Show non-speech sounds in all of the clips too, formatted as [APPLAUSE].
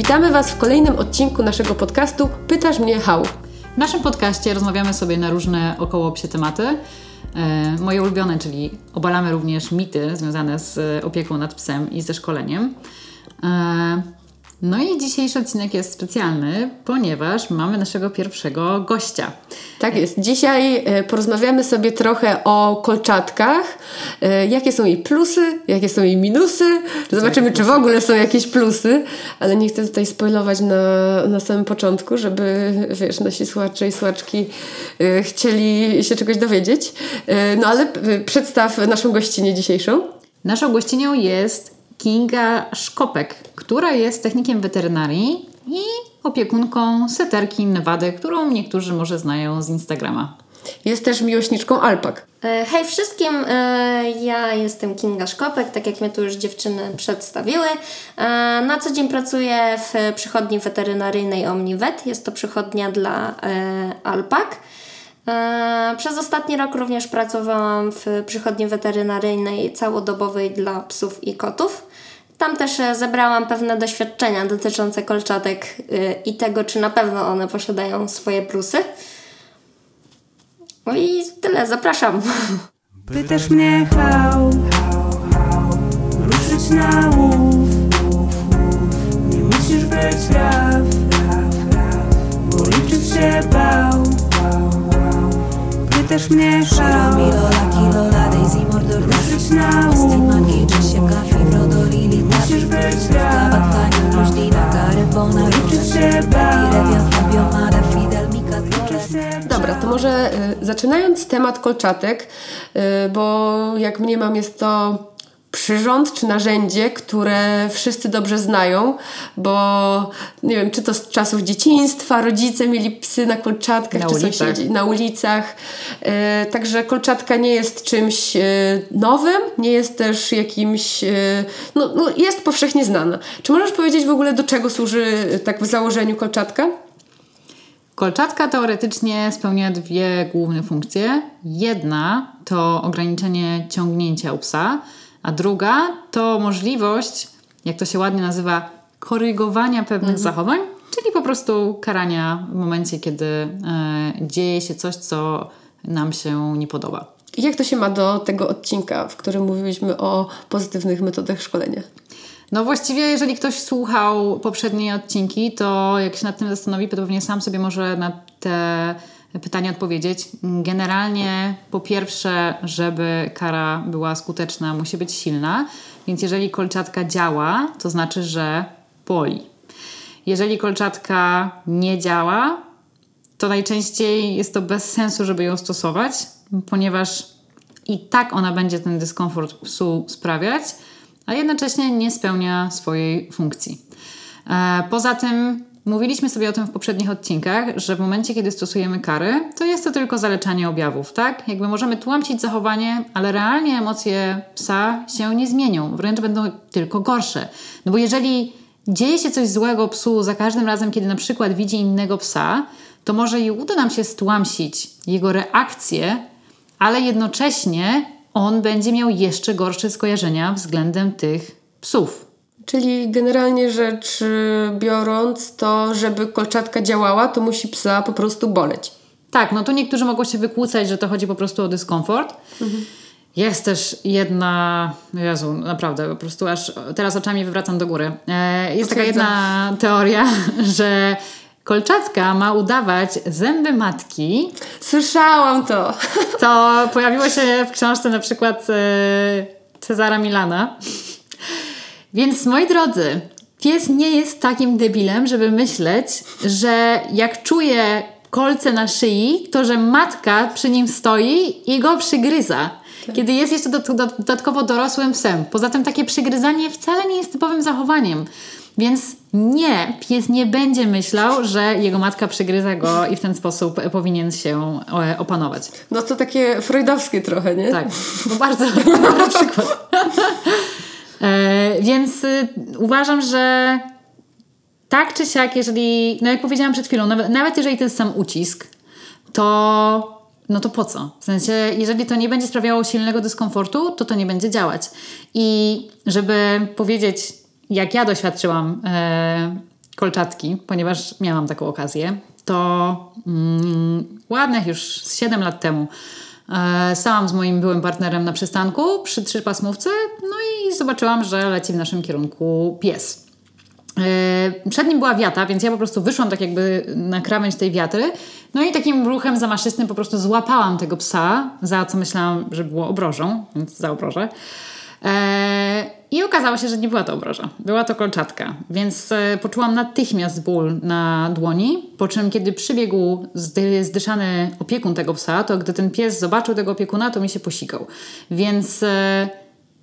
Witamy Was w kolejnym odcinku naszego podcastu Pytasz mnie how. W naszym podcaście rozmawiamy sobie na różne około psie tematy. E, moje ulubione, czyli obalamy również mity związane z opieką nad psem i ze szkoleniem. No i dzisiejszy odcinek jest specjalny, ponieważ mamy naszego pierwszego gościa. Tak jest. Dzisiaj e, porozmawiamy sobie trochę o kolczatkach. E, Jakie są jej plusy, jakie są jej minusy. Zobaczymy, czy w ogóle są jakieś plusy, ale nie chcę tutaj spoilować na, na samym początku, żeby, wiesz, nasi słuchacze i słuchaczki e, chcieli się czegoś dowiedzieć. No ale przedstaw naszą gościnę dzisiejszą. Naszą gościnią jest Kinga Szkopek, która jest technikiem weterynarii i opiekunką seterki Nevady, którą niektórzy może znają z Instagrama. Jest też miłośniczką alpak. E, Hej wszystkim, e, ja jestem Kinga Szkopek, tak jak mnie tu już dziewczyny przedstawiły. E, Na co dzień pracuję w przychodni weterynaryjnej OmniVet. Jest to przychodnia dla alpak. Przez ostatni rok również pracowałam w przychodni weterynaryjnej całodobowej dla psów i kotów. Tam też e, zebrałam pewne doświadczenia dotyczące kolczatek e, i tego, czy na pewno one posiadają swoje plusy. No i tyle, zapraszam. Pytasz mnie how, ruszyć na łów Nie musisz być raf, bo liczyć się bał Mnie Milola Kilola Daisy Mordor na Kafi Frodo Lili Musisz być Lufka raf, Batkani Już Dina Gare Bona liczyć Rolek się bał Dobra, to może y, zaczynając temat kolczatek, y, bo jak mniemam jest to przyrząd czy narzędzie, które wszyscy dobrze znają, bo nie wiem, czy to z czasów dzieciństwa, rodzice mieli psy na kolczatkach, Na czy ulicach. sąsiedzi na ulicach. Y, Także kolczatka nie jest czymś y, nowym, nie jest też jakimś, y, no, no jest powszechnie znana. Czy możesz powiedzieć w ogóle do czego służy y, tak w założeniu kolczatka? Kolczatka teoretycznie spełnia dwie główne funkcje. Jedna to ograniczenie ciągnięcia u psa, a druga to możliwość, jak to się ładnie nazywa, korygowania pewnych zachowań, czyli po prostu karania w momencie, kiedy e, dzieje się coś, co nam się nie podoba. I Jak to się ma do tego odcinka, w którym mówiliśmy o pozytywnych metodach szkolenia? No właściwie, jeżeli ktoś słuchał poprzednie odcinki, to jak się nad tym zastanowi, to pewnie sam sobie może na te pytania odpowiedzieć. Generalnie po pierwsze, żeby kara była skuteczna, musi być silna, więc jeżeli kolczatka działa, to znaczy, że boli. Jeżeli kolczatka nie działa, to najczęściej jest to bez sensu, żeby ją stosować, ponieważ i tak ona będzie ten dyskomfort psu sprawiać, a jednocześnie nie spełnia swojej funkcji. E, Poza tym mówiliśmy sobie o tym w poprzednich odcinkach, że w momencie, kiedy stosujemy kary, to jest to tylko zaleczanie objawów, tak? Jakby możemy tłamsić zachowanie, ale realnie emocje psa się nie zmienią, wręcz będą tylko gorsze. No bo jeżeli dzieje się coś złego psu za każdym razem, kiedy na przykład widzi innego psa, to może i uda nam się stłamsić jego reakcję, ale jednocześnie on będzie miał jeszcze gorsze skojarzenia względem tych psów. Czyli generalnie rzecz y, biorąc, to żeby kolczatka działała, to musi psa po prostu boleć. Tak, no tu niektórzy mogą się wykłócać, że to chodzi po prostu o dyskomfort. Jest też jedna, Jezu, naprawdę, po prostu aż teraz oczami wywracam do góry. E, jest taka jedna teoria, [LAUGHS] że kolczatka ma udawać zęby matki. Słyszałam to! To pojawiło się w książce na przykład e, Cezara Milana. Więc moi drodzy, pies nie jest takim debilem, żeby myśleć, że jak czuje kolce na szyi, to że matka przy nim stoi i go przygryza. Kiedy jest jeszcze do, do, dodatkowo dorosłym psem. Poza tym takie przygryzanie wcale nie jest typowym zachowaniem. Więc nie, pies nie będzie myślał, że jego matka przygryza go i w ten sposób powinien się e, opanować. No to takie freudowskie trochę, nie? Tak, bo bardzo [LAUGHS] dobry przykład. [LAUGHS] E, więc y, uważam, że tak czy siak, jeżeli, no jak powiedziałam przed chwilą, nawet, nawet jeżeli jest sam ucisk, to no to po co? W sensie, jeżeli to nie będzie sprawiało silnego dyskomfortu, to to nie będzie działać. I żeby powiedzieć, jak ja doświadczyłam e, kolczatki, ponieważ miałam taką okazję, to mm, ładnych już 7 lat temu e, stałam z moim byłym partnerem na przystanku przy trzypasmówce, no i zobaczyłam, że leci w naszym kierunku pies. E, Przed nim była wiata, więc ja po prostu wyszłam tak jakby na krawędź tej wiatry. No i takim ruchem zamaszystym po prostu złapałam tego psa, za co myślałam, że było obrożą, więc za obrożę. E, I okazało się, że nie była to obroża. Była to kolczatka, więc e, poczułam natychmiast ból na dłoni. Po czym, kiedy przybiegł zdy, zdyszany opiekun tego psa, to gdy ten pies zobaczył tego opiekuna, to mi się posikał. Więc e,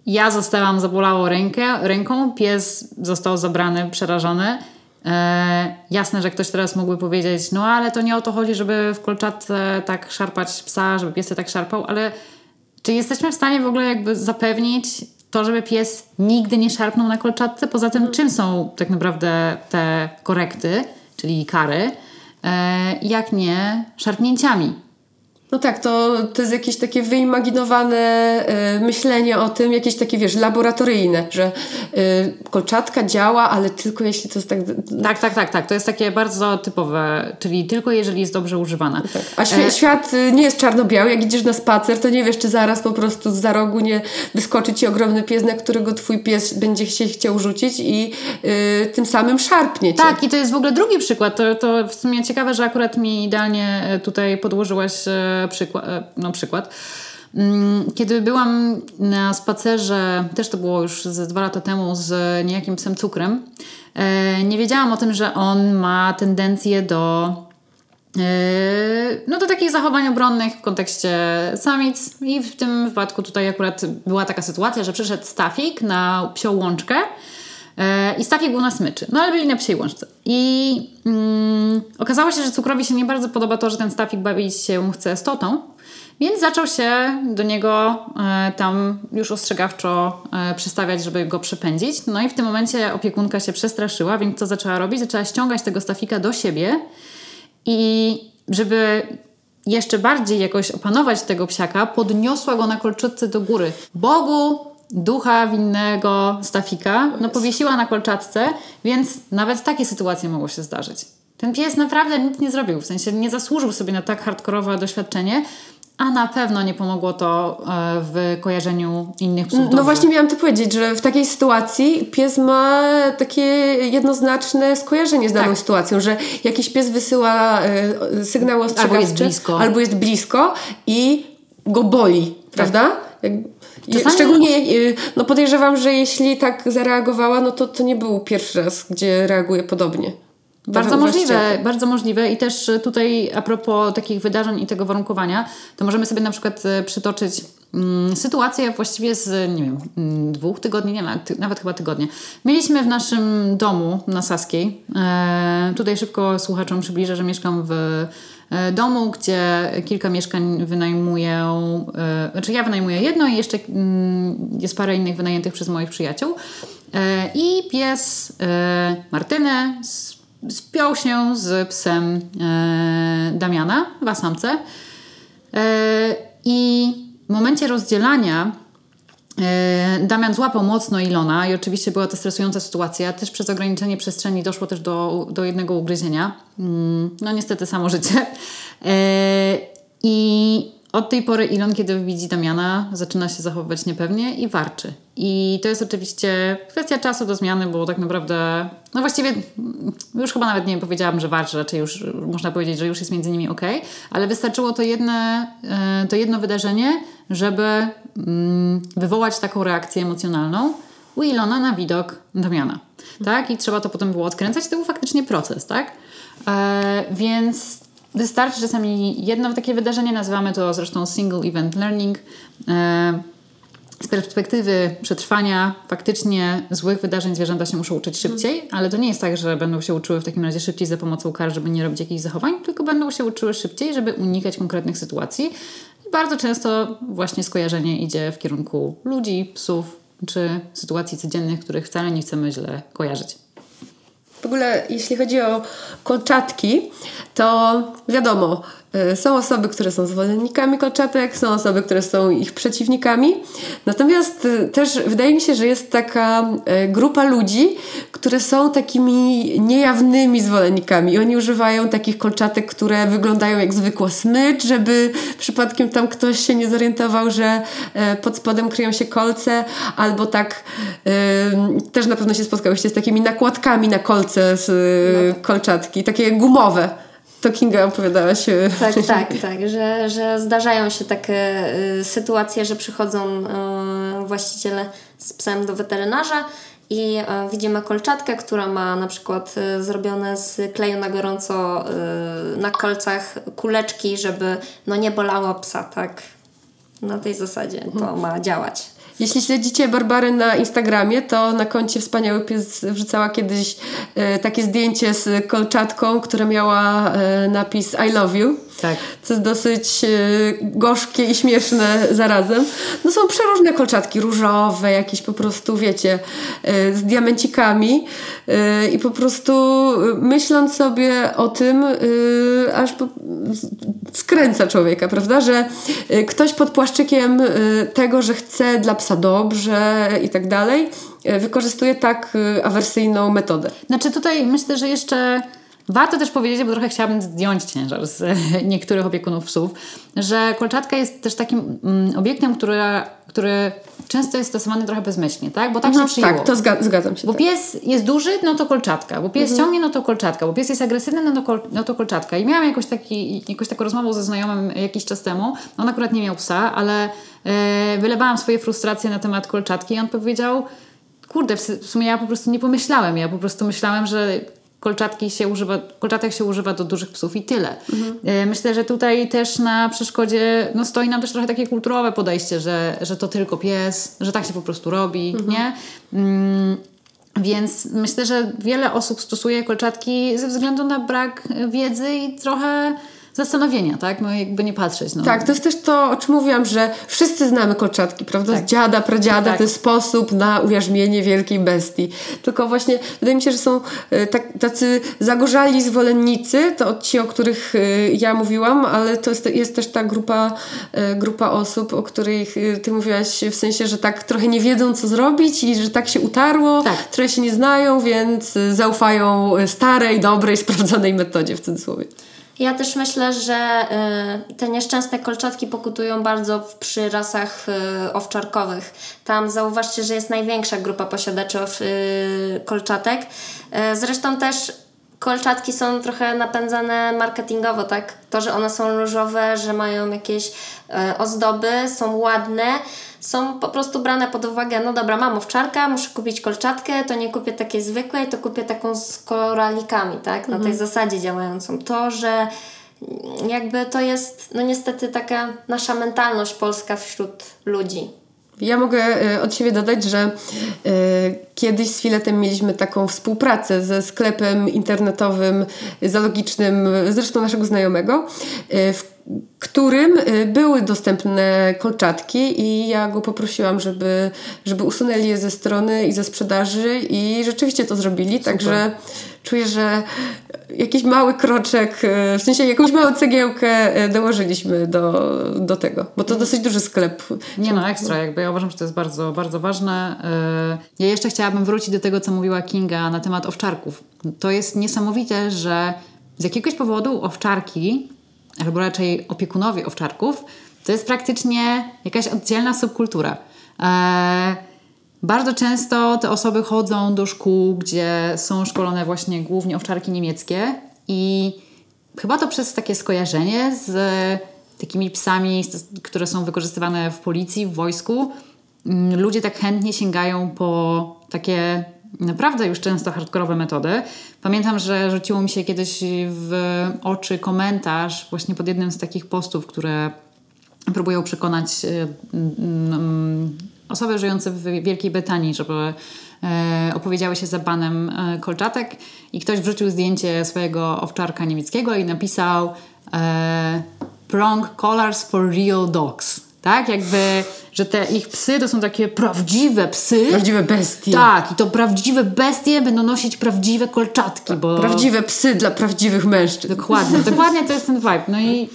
ja zostałam, zabolało rękę, ręką, pies został zabrany, przerażony. E, jasne, że ktoś teraz mógłby powiedzieć, no ale to nie o to chodzi, żeby w kolczatce tak szarpać psa, żeby pies tak szarpał, ale czy jesteśmy w stanie w ogóle jakby zapewnić to, żeby pies nigdy nie szarpnął na kolczatce? Poza tym, czym są tak naprawdę te korekty, czyli kary, e, jak nie szarpnięciami? No tak, to, to jest jakieś takie wyimaginowane e, myślenie o tym, jakieś takie, wiesz, laboratoryjne, że e, kolczatka działa, ale tylko jeśli to jest tak... Tak, tak, tak, tak. To jest takie bardzo typowe, czyli tylko jeżeli jest dobrze używana. A świ- świat y, nie jest czarno-biały. Jak idziesz na spacer, to nie wiesz, czy zaraz po prostu z za rogu nie wyskoczy ci ogromny pies, na którego twój pies będzie się chciał rzucić i y, tym samym szarpnie cię. Tak, i to jest w ogóle drugi przykład. To, to w sumie ciekawe, że akurat mi idealnie e, tutaj podłożyłaś e, przykład. e, No, przykład. Mm, Kiedy byłam na spacerze, też to było już ze dwa lata temu, z niejakim psem cukrem, e, nie wiedziałam o tym, że on ma tendencję do e, no do takich zachowań obronnych w kontekście samic i w tym wypadku tutaj akurat była taka sytuacja, że przyszedł Stafik na psią łączkę i Stafik był na smyczy, no ale byli na psiej łączce i mm, okazało się, że cukrowi się nie bardzo podoba to, że ten Stafik bawić się chce z totą, więc zaczął się do niego e, tam już ostrzegawczo e, przystawiać, żeby go przepędzić. No i w tym momencie opiekunka się przestraszyła, więc co zaczęła robić? Zaczęła ściągać tego Stafika do siebie i żeby jeszcze bardziej jakoś opanować tego psiaka, podniosła go na kolczatce do góry. Bogu ducha winnego Stafika, no powiesiła na kolczatce, więc nawet takie sytuacje mogło się zdarzyć. Ten pies naprawdę nic nie zrobił, w sensie nie zasłużył sobie na tak hardkorowe doświadczenie, a na pewno nie pomogło to e, w kojarzeniu innych psów. No właśnie miałam to powiedzieć, że w takiej sytuacji pies ma takie jednoznaczne skojarzenie z daną Tak. sytuacją, że jakiś pies wysyła e, sygnały ostrzegawcze jest blisko. albo jest blisko i go boli, prawda? Jak, Czasami- Szczególnie, e, no podejrzewam, że jeśli tak zareagowała, no to to nie był pierwszy raz, gdzie reaguje podobnie. Bardzo Tak, możliwe, właściwie. bardzo możliwe i też e, tutaj a propos takich wydarzeń i tego warunkowania, to możemy sobie na przykład e, przytoczyć mm, sytuację właściwie z, nie wiem, mm, dwóch tygodni, nie, nawet, nawet chyba tygodnie. Mieliśmy w naszym domu na Saskiej, e, tutaj szybko słuchaczom przybliżę, że mieszkam w domu, gdzie kilka mieszkań wynajmuję, e, znaczy ja wynajmuję jedno i jeszcze mm, jest parę innych wynajętych przez moich przyjaciół. E, I pies e, Martynę spiął się z psem e, Damiana, wasamce. E, I w momencie rozdzielania e, Damian złapał mocno Ilona i oczywiście była to stresująca sytuacja. Też przez ograniczenie przestrzeni doszło też do, do jednego ugryzienia. Mm, No niestety samo życie. E, I od tej pory Ilon, kiedy widzi Damiana, zaczyna się zachowywać niepewnie i warczy. I to jest oczywiście kwestia czasu do zmiany, bo tak naprawdę, no właściwie już chyba nawet nie powiedziałam, że warczy, raczej już można powiedzieć, że już jest między nimi ok, ale wystarczyło to, jedne, e, to jedno wydarzenie, żeby mm, wywołać taką reakcję emocjonalną u Ilona na widok Damiana. Tak? I trzeba to potem było odkręcać. To był faktycznie proces, tak? E, więc wystarczy czasami jedno takie wydarzenie, nazywamy to zresztą single event learning. E, z perspektywy przetrwania faktycznie złych wydarzeń zwierzęta się muszą uczyć szybciej, ale to nie jest tak, że będą się uczyły w takim razie szybciej za pomocą kar, żeby nie robić jakichś zachowań, tylko będą się uczyły szybciej, żeby unikać konkretnych sytuacji. I bardzo często właśnie skojarzenie idzie w kierunku ludzi, psów czy sytuacji codziennych, których wcale nie chcemy źle kojarzyć. W ogóle, jeśli chodzi o kolczatki, to wiadomo, są osoby, które są zwolennikami kolczatek, są osoby, które są ich przeciwnikami. Natomiast y, też wydaje mi się, że jest taka y, grupa ludzi, które są takimi niejawnymi zwolennikami. I oni używają takich kolczatek, które wyglądają jak zwykła smycz, żeby przypadkiem tam ktoś się nie zorientował, że e, pod spodem kryją się kolce, albo tak też na pewno się spotkałyście z takimi nakładkami na kolce z y, kolczatki, takie gumowe. To Kinga opowiadałaś. Tak, [LAUGHS] tak, tak, że, że zdarzają się takie y, sytuacje, że przychodzą y, właściciele z psem do weterynarza i y, widzimy kolczatkę, która ma na przykład zrobione z kleju na gorąco na kolcach kuleczki, żeby no nie bolało psa, tak? Na tej zasadzie to ma działać. Jeśli śledzicie Barbarę na Instagramie, to na koncie Wspaniały Pies wrzucała kiedyś e, takie zdjęcie z kolczatką, która miała e, napis I love you. Tak. Co jest dosyć e, gorzkie i śmieszne zarazem. No są przeróżne kolczatki, różowe, jakieś po prostu, wiecie, e, z diamencikami e, i po prostu myśląc sobie o tym, aż skręca człowieka, prawda, że ktoś pod płaszczykiem tego, że chce dla psa dobrze i tak dalej, wykorzystuje tak awersyjną metodę. Znaczy tutaj myślę, że jeszcze warto też powiedzieć, bo trochę chciałabym zdjąć ciężar z [LAUGHS] niektórych opiekunów psów, że kolczatka jest też takim mm, obiektem, który, który często jest stosowany trochę bezmyślnie, tak? Bo tak się przyjęło. tak, to zga- zgadzam się. Bo tak. pies jest duży, no to kolczatka. Bo pies ciągnie, no to kolczatka. Bo pies jest agresywny, no to, kol, no to kolczatka. I miałam jakoś, taki, jakoś taką rozmowę ze znajomym jakiś czas temu. On akurat nie miał psa, ale e, wylewałam swoje frustracje na temat kolczatki i on powiedział, kurde, w sumie ja po prostu nie pomyślałem. Ja po prostu myślałem, że kolczatki się używa, kolczatek się używa do dużych psów i tyle. E, Myślę, że tutaj też na przeszkodzie no stoi nam też trochę takie kulturowe podejście, że, że to tylko pies, że tak się po prostu robi, nie? Mm, więc myślę, że wiele osób stosuje kolczatki ze względu na brak wiedzy i trochę zastanowienia, tak? No jakby nie patrzeć. No. Tak, to jest też to, o czym mówiłam, że wszyscy znamy kolczatki, prawda? Tak. Z dziada, pradziada, Tak. jest sposób na ujarzmienie wielkiej bestii. Tylko właśnie wydaje mi się, że są e, tak, tacy zagorzali zwolennicy, to ci, o których e, ja mówiłam, ale to jest, jest też ta grupa, e, grupa osób, o których ty mówiłaś w sensie, że tak trochę nie wiedzą, co zrobić i że tak się utarło, Tak. trochę się nie znają, więc zaufają starej, dobrej, [LAUGHS] sprawdzonej metodzie w cudzysłowie. Ja też myślę, że y, te nieszczęsne kolczatki pokutują bardzo przy rasach y, owczarkowych. Tam zauważcie, że jest największa grupa posiadaczy y, kolczatek. Zresztą też kolczatki są trochę napędzane marketingowo, tak? To, że one są różowe, że mają jakieś ozdoby, są ładne, są po prostu brane pod uwagę, no dobra, mam owczarka, muszę kupić kolczatkę, to nie kupię takiej zwykłej, to kupię taką z koralikami, tak? Na tej zasadzie działającą. To, że jakby to jest, no niestety taka nasza mentalność polska wśród ludzi. Ja mogę e, od siebie dodać, że e, kiedyś z Filetem mieliśmy taką współpracę ze sklepem internetowym zoologicznym, e, zresztą naszego znajomego, w którym e, były dostępne kolczatki i ja go poprosiłam, żeby, żeby usunęli je ze strony i ze sprzedaży i rzeczywiście to zrobili, także czuję, że jakiś mały kroczek, e, w sensie jakąś małą cegiełkę e, dołożyliśmy do, do tego, bo to dosyć duży sklep. Nie no, ekstra, jakby ja uważam, że to jest bardzo, bardzo ważne. Ja jeszcze chciałabym wrócić do tego, co mówiła Kinga na temat owczarków. To jest niesamowite, że z jakiegoś powodu owczarki, albo raczej opiekunowie owczarków, to jest praktycznie jakaś oddzielna subkultura. E, Bardzo często te osoby chodzą do szkół, gdzie są szkolone właśnie głównie owczarki niemieckie i chyba to przez takie skojarzenie z takimi psami, które są wykorzystywane w policji, w wojsku, mm, ludzie tak chętnie sięgają po takie naprawdę już często hardkorowe metody. Pamiętam, że rzuciło mi się kiedyś w oczy komentarz właśnie pod jednym z takich postów, które próbują przekonać y, mm, osoby żyjące w Wielkiej Brytanii, żeby e, opowiedziały się za banem e, kolczatek i ktoś wrzucił zdjęcie swojego owczarka niemieckiego i napisał e, prong collars for real dogs. Tak? Jakby, że te ich psy to są takie prawdziwe psy. Prawdziwe bestie. Tak, i to prawdziwe bestie będą nosić prawdziwe kolczatki, bo... Prawdziwe psy dla prawdziwych mężczyzn. Dokładnie, dokładnie to jest ten vibe. No i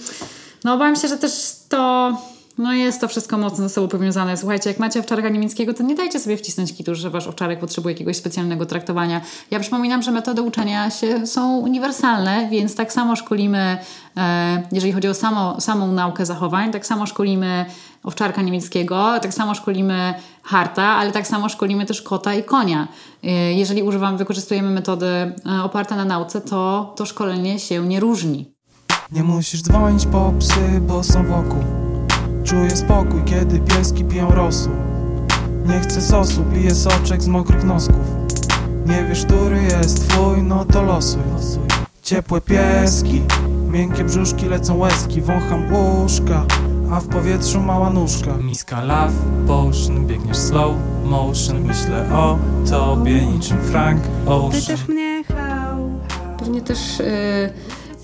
no obawiam się, że też to no jest to wszystko mocno ze sobą powiązane. Słuchajcie, jak macie owczarka niemieckiego, to nie dajcie sobie wcisnąć kitu, że wasz owczarek potrzebuje jakiegoś specjalnego traktowania. Ja przypominam, że metody uczenia się są uniwersalne, więc tak samo szkolimy, e, jeżeli chodzi o samo, samą naukę zachowań, tak samo szkolimy owczarka niemieckiego, tak samo szkolimy harta, ale tak samo szkolimy też kota i konia. E, jeżeli używamy, wykorzystujemy metody e, oparte na nauce, to to szkolenie się nie różni. Nie musisz dzwonić po psy, bo są wokół Czuję spokój, kiedy pieski piją rosół Nie chcę sosu, piję soczek z mokrych nosków. Nie wiesz, który jest twój, no to losuj. Ciepłe pieski, miękkie brzuszki lecą łezki. Wącham łóżka, a w powietrzu mała nóżka. Miska love potion, biegniesz slow motion. Myślę o tobie niczym Frank Ocean. Pytasz mnie how Pewnie też y,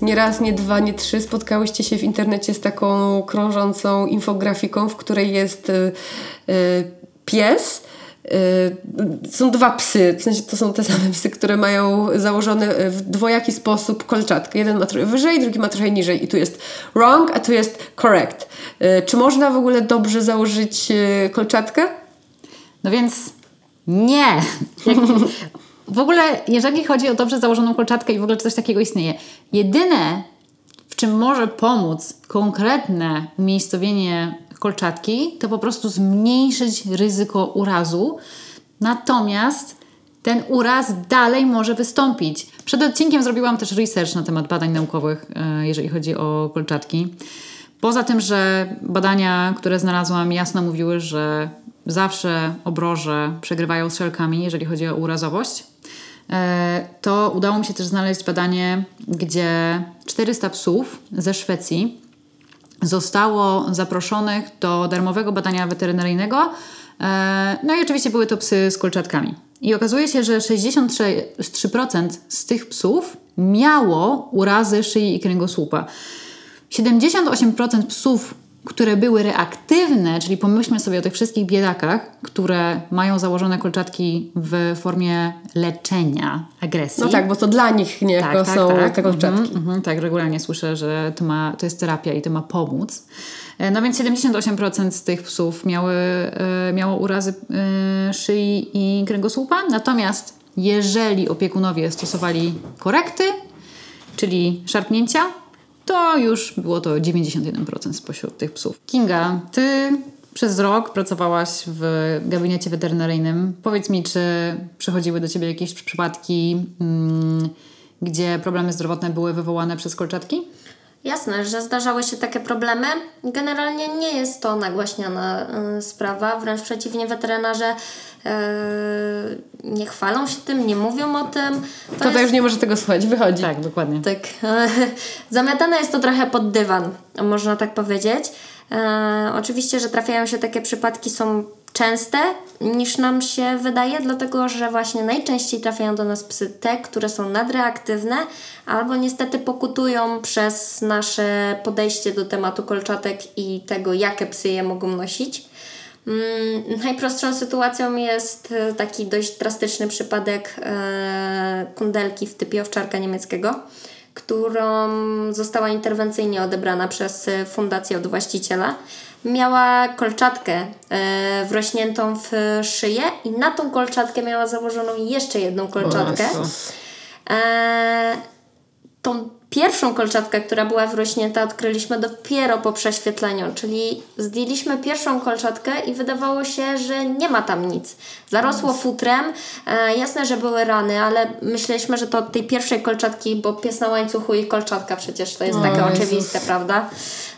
nie raz, nie dwa, nie trzy spotkałyście się w internecie z taką krążącą infografiką, w której jest y, y, pies. y, Są dwa psy, w sensie to są te same psy, które mają założone w dwojaki sposób kolczatkę. Jeden ma trochę wyżej, drugi ma trochę niżej i tu jest wrong, a tu jest correct. Czy można w ogóle dobrze założyć kolczatkę? No więc nie. W ogóle, jeżeli chodzi o dobrze założoną kolczatkę i w ogóle czy coś takiego istnieje, jedyne, w czym może pomóc konkretne umiejscowienie kolczatki, to po prostu zmniejszyć ryzyko urazu. Natomiast ten uraz dalej może wystąpić. Przed odcinkiem zrobiłam też research na temat badań naukowych, e, jeżeli chodzi o kolczatki. Poza tym, że badania, które znalazłam, jasno mówiły, że zawsze obroże przegrywają strzelkami, jeżeli chodzi o urazowość, to udało mi się też znaleźć badanie, gdzie 400 psów ze Szwecji zostało zaproszonych do darmowego badania weterynaryjnego. E, No i oczywiście były to psy z kolczatkami. I okazuje się, że 63% z tych psów miało urazy szyi i kręgosłupa. 78% psów, które były reaktywne, czyli pomyślmy sobie o tych wszystkich biedakach, które mają założone kolczatki w formie leczenia agresji. No tak, bo to dla nich niejako są te kolczatki. Mhm, mhm, tak, regularnie słyszę, że to, ma, to jest terapia i to ma pomóc. E, No więc 78% z tych psów miały, e, miało urazy e, szyi i kręgosłupa, natomiast jeżeli opiekunowie stosowali korekty, czyli szarpnięcia, to już było to 91% spośród tych psów. Kinga, ty przez rok pracowałaś w gabinecie weterynaryjnym. Powiedz mi, czy przychodziły do ciebie jakieś przypadki, mm, gdzie problemy zdrowotne były wywołane przez kolczatki? Jasne, że zdarzały się takie problemy. Generalnie nie jest to nagłaśniana y, sprawa, wręcz przeciwnie, weterynarze nie chwalą się tym, nie mówią o tym. To, to już nie może tego słuchać, wychodzi. Tak, dokładnie. Tak. [LAUGHS] Zamiatane jest to trochę pod dywan, można tak powiedzieć. E, oczywiście, że trafiają się takie przypadki, są częste niż nam się wydaje, dlatego że właśnie najczęściej trafiają do nas psy te, które są nadreaktywne albo niestety pokutują przez nasze podejście do tematu kolczatek i tego, jakie psy je mogą nosić. Mm, najprostszą sytuacją jest e, taki dość drastyczny przypadek e, kundelki w typie owczarka niemieckiego, którą została interwencyjnie odebrana przez e, fundację od właściciela. Miała kolczatkę wrośniętą w szyję i na tą kolczatkę miała założoną jeszcze jedną kolczatkę. Tą pierwszą kolczatkę, która była wrośnięta, odkryliśmy dopiero po prześwietleniu, czyli zdjęliśmy pierwszą kolczatkę i wydawało się, że nie ma tam nic. Zarosło futrem, e, jasne, że były rany, ale myśleliśmy, że to od tej pierwszej kolczatki, bo pies na łańcuchu i kolczatka przecież to jest O takie Jezus. oczywiste, prawda?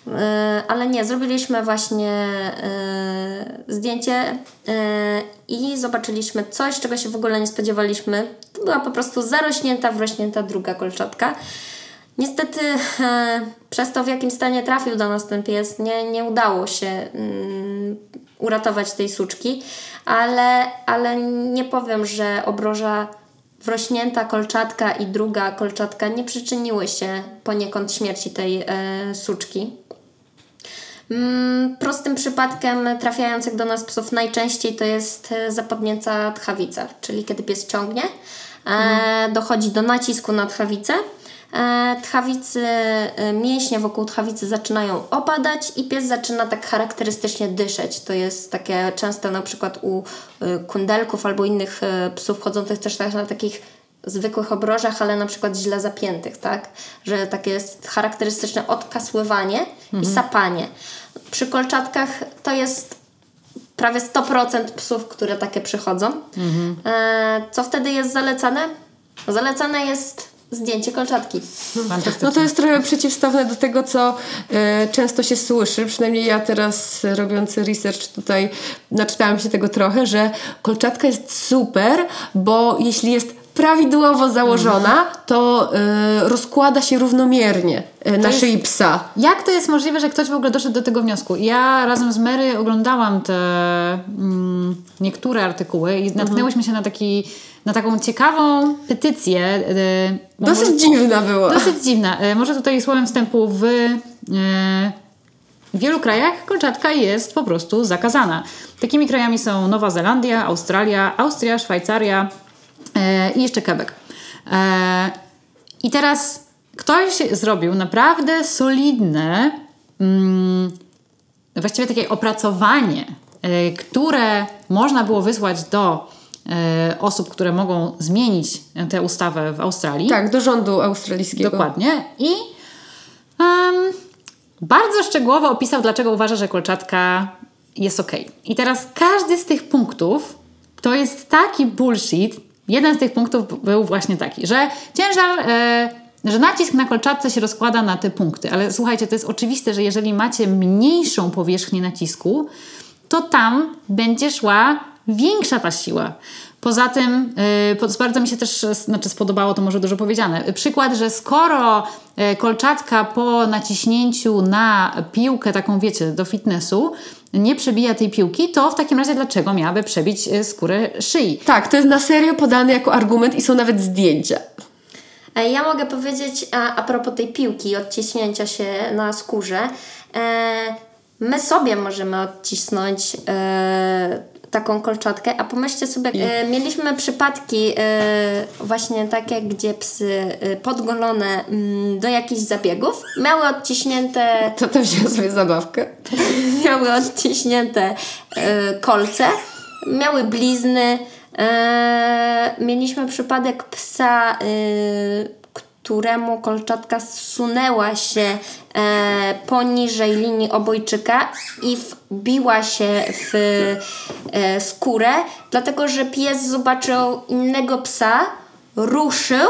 E, ale nie, zrobiliśmy właśnie e, zdjęcie e, i zobaczyliśmy coś, czego się w ogóle nie spodziewaliśmy. To była po prostu zarośnięta, wrośnięta druga kolczatka. Niestety e, przez to, w jakim stanie trafił do nas ten pies, nie, nie udało się mm, uratować tej suczki, ale, ale nie powiem, że obroża wrośnięta kolczatka i druga kolczatka nie przyczyniły się poniekąd śmierci tej e, suczki. Mm, prostym przypadkiem trafiających do nas psów najczęściej to jest e, zapadnięta tchawica, czyli kiedy pies ciągnie, e, dochodzi do nacisku na tchawicę. E, tchawicy, e, mięśnie wokół tchawicy zaczynają opadać i pies zaczyna tak charakterystycznie dyszeć. To jest takie często na przykład u e, kundelków albo innych psów chodzących też na takich zwykłych obrożach, ale na przykład źle zapiętych, tak? Że takie jest charakterystyczne odkasływanie i sapanie. Przy kolczatkach to jest prawie 100% psów, które takie przychodzą. E, co wtedy jest zalecane? Zalecane jest zdjęcie kolczatki. No to jest trochę przeciwstawne do tego, co e, często się słyszy. Przynajmniej ja teraz e, robiący research tutaj naczytałam się tego trochę, że kolczatka jest super, bo jeśli jest prawidłowo założona, to e, rozkłada się równomiernie e, na szyi psa. Jak to jest możliwe, że ktoś w ogóle doszedł do tego wniosku? Ja razem z Mary oglądałam te mm, niektóre artykuły i natknęłyśmy się na, taki, na taką ciekawą petycję. bo Dosyć może- dziwna była. Dosyć dziwna. E, Może tutaj słowem wstępu w e, w wielu krajach kolczatka jest po prostu zakazana. Takimi krajami są Nowa Zelandia, Australia, Austria, Szwajcaria i jeszcze Quebec. E, I teraz ktoś zrobił naprawdę solidne, mm, właściwie takie opracowanie, e, które można było wysłać do e, osób, które mogą zmienić tę ustawę w Australii. Tak, do rządu australijskiego. Dokładnie. I em, bardzo szczegółowo opisał, dlaczego uważa, że kolczatka jest ok. I teraz każdy z tych punktów to jest taki bullshit. Jeden z tych punktów był właśnie taki, że ciężar, e, że nacisk na kolczatce się rozkłada na te punkty. Ale słuchajcie, to jest oczywiste, że jeżeli macie mniejszą powierzchnię nacisku, to tam będzie szła większa ta siła. Poza tym, yy, bardzo mi się też znaczy spodobało, to może dużo powiedziane. Przykład, że skoro e, kolczatka po naciśnięciu na piłkę, taką wiecie, do fitnessu, nie przebija tej piłki, to w takim razie dlaczego miałaby przebić e, skórę szyi? Tak, to jest na serio podane jako argument i są nawet zdjęcia. E, Ja mogę powiedzieć a, a propos tej piłki i odciśnięcia się na skórze. E, my sobie możemy odcisnąć e, taką kolczatkę, a pomyślcie sobie, e, mieliśmy przypadki e, właśnie takie, gdzie psy e, podgolone mm, do jakichś zabiegów miały odciśnięte [LAUGHS] To też wziąłem sobie zabawkę. [LAUGHS] miały odciśnięte kolce, miały blizny. Mieliśmy przypadek psa, któremu kolczatka zsunęła się e, poniżej linii obojczyka i wbiła się w e, skórę, dlatego że pies zobaczył innego psa, ruszył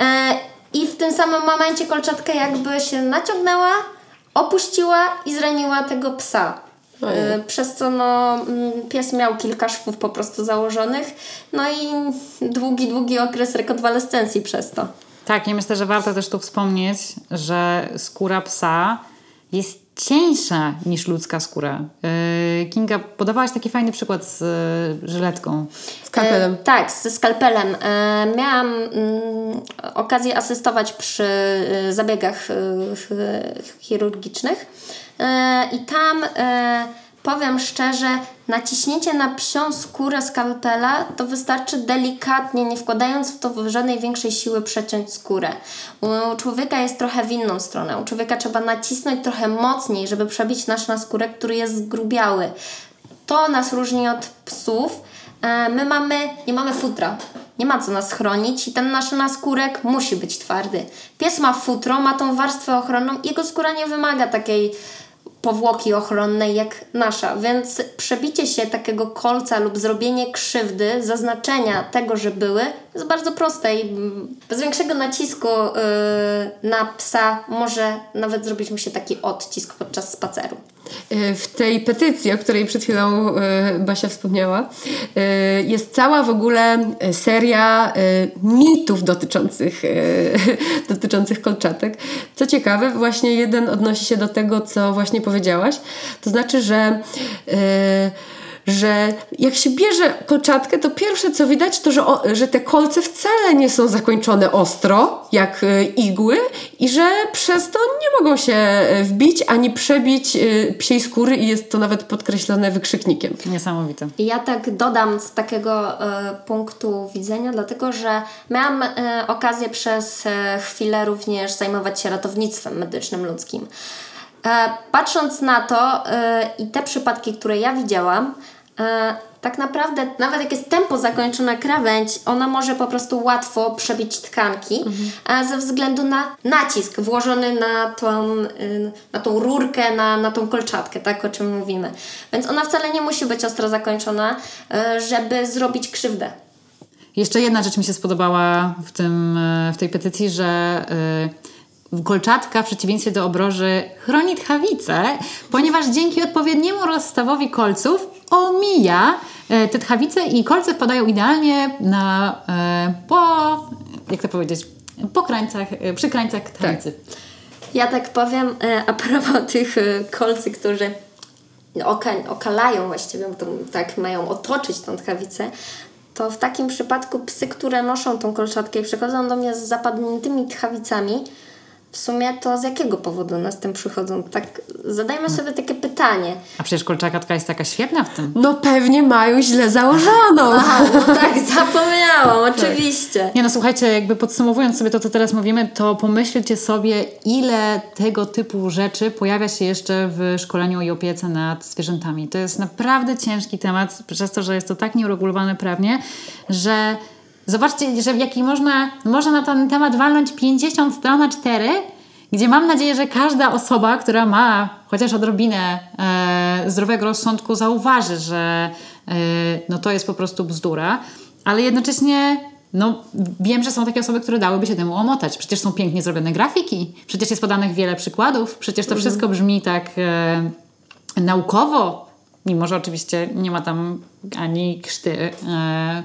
e, i w tym samym momencie kolczatka jakby się naciągnęła, opuściła i zraniła tego psa. E, Przez co no, mm, pies miał kilka szwów po prostu założonych, no i długi, długi okres rekonwalescencji przez to. Tak, i myślę, że warto też tu wspomnieć, że skóra psa jest cieńsza niż ludzka skóra. Yy, Kinga, podawałaś taki fajny przykład z yy, żyletką. Skalpelem. E, tak, ze skalpelem. E, miałam mm, okazję asystować przy e, zabiegach ch- chirurgicznych i tam powiem szczerze, naciśnięcie na psią skórę skalpela to wystarczy delikatnie, nie wkładając w to żadnej większej siły przeciąć skórę. U człowieka jest trochę w inną stronę. U człowieka trzeba nacisnąć trochę mocniej, żeby przebić nasz naskórek, który jest zgrubiały. To nas różni od psów. E, My mamy, nie mamy futra. Nie ma co nas chronić i ten nasz naskórek musi być twardy. Pies ma futro, ma tą warstwę ochronną jego skóra nie wymaga takiej powłoki ochronnej jak nasza, więc przebicie się takiego kolca lub zrobienie krzywdy, zaznaczenia tego, że były, jest bardzo proste i bez większego nacisku yy, na psa może nawet zrobić mu się taki odcisk podczas spaceru. E, w tej petycji, o której przed chwilą e, Basia wspomniała, e, jest cała w ogóle seria mitów dotyczących, [LAUGHS] dotyczących kolczatek. Co ciekawe, właśnie jeden odnosi się do tego, co właśnie powiedziałaś. To znaczy, że że jak się bierze kolczatkę, to pierwsze co widać, to że, o, że te kolce wcale nie są zakończone ostro, jak e, igły, i że przez to nie mogą się e, wbić ani przebić e, psiej skóry, i jest to nawet podkreślone wykrzyknikiem. Niesamowite. Ja tak dodam z takiego e, punktu widzenia, dlatego że miałam e, okazję przez e, chwilę również zajmować się ratownictwem medycznym ludzkim. Patrząc na to i te przypadki, które ja widziałam, tak naprawdę nawet jak jest tempo zakończona krawędź, ona może po prostu łatwo przebić tkanki a ze względu na nacisk włożony na tą, y, na tą rurkę, na, na tą kolczatkę, tak o czym mówimy. Więc ona wcale nie musi być ostro zakończona, y, żeby zrobić krzywdę. Jeszcze jedna rzecz mi się spodobała w, tym, e, w tej petycji, że kolczatka w przeciwieństwie do obroży chroni tchawicę, ponieważ dzięki odpowiedniemu rozstawowi kolców omija e, te tchawice i kolce wpadają idealnie na e, po, jak to powiedzieć, po krańcach, e, przy krańcach tchawicy. Ja tak powiem a propos tych kolcy, którzy oka- okalają właściwie, to, tak mają otoczyć tą tchawicę, to w takim przypadku psy, które noszą tą kolczatkę i przychodzą do mnie z zapadniętymi tchawicami, w sumie to z jakiego powodu nas tym przychodzą? Tak, zadajmy sobie takie pytanie. A przecież kolczaka jest taka świetna w tym. No pewnie mają źle założoną. Aha, no [LAUGHS] tak, zapomniałam, oczywiście. Nie no, słuchajcie, jakby podsumowując sobie to, co teraz mówimy, to pomyślcie sobie, ile tego typu rzeczy pojawia się jeszcze w szkoleniu i opiece nad zwierzętami. To jest naprawdę ciężki temat, przez to, że jest to tak nieuregulowane prawnie, że zobaczcie, że jaki można, można na ten temat walnąć 50 stron na 4, gdzie mam nadzieję, że każda osoba, która ma chociaż odrobinę e, zdrowego rozsądku, zauważy, że e, no to jest po prostu bzdura, ale jednocześnie no, wiem, że są takie osoby, które dałyby się temu omotać. Przecież są pięknie zrobione grafiki, przecież jest podanych wiele przykładów, przecież to wszystko brzmi tak e, naukowo, mimo że oczywiście nie ma tam ani krzty e,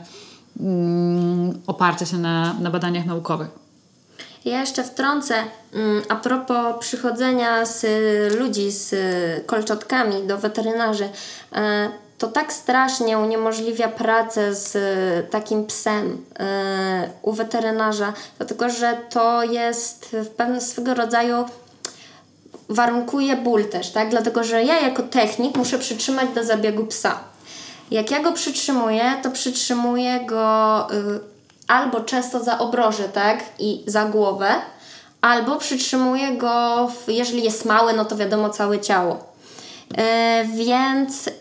oparcia się na, na badaniach naukowych. Ja jeszcze wtrącę mm, a propos przychodzenia z y, ludzi z y, kolczatkami do weterynarzy. E, To tak strasznie uniemożliwia pracę z y, takim psem e, u weterynarza, dlatego że to jest w pewnym swego rodzaju warunkuje ból też, tak? Dlatego, że ja jako technik muszę przytrzymać do zabiegu psa. Jak ja go przytrzymuję, to przytrzymuję go y, albo często za obroże, tak? I za głowę, albo przytrzymuję go, w, jeżeli jest mały, no to wiadomo, całe ciało. E, więc y,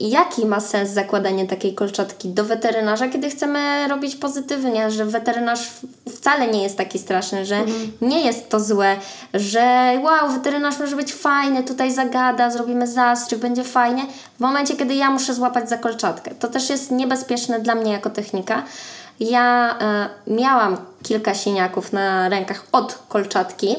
jaki ma sens zakładanie takiej kolczatki do weterynarza, kiedy chcemy robić pozytywnie, że weterynarz wcale nie jest taki straszny, że nie jest to złe, że wow, weterynarz może być fajny, tutaj zagada, zrobimy zastrzyk, będzie fajnie. W momencie, kiedy ja muszę złapać za kolczatkę. To też jest niebezpieczne dla mnie jako technika. Ja e, miałam kilka siniaków na rękach od kolczatki.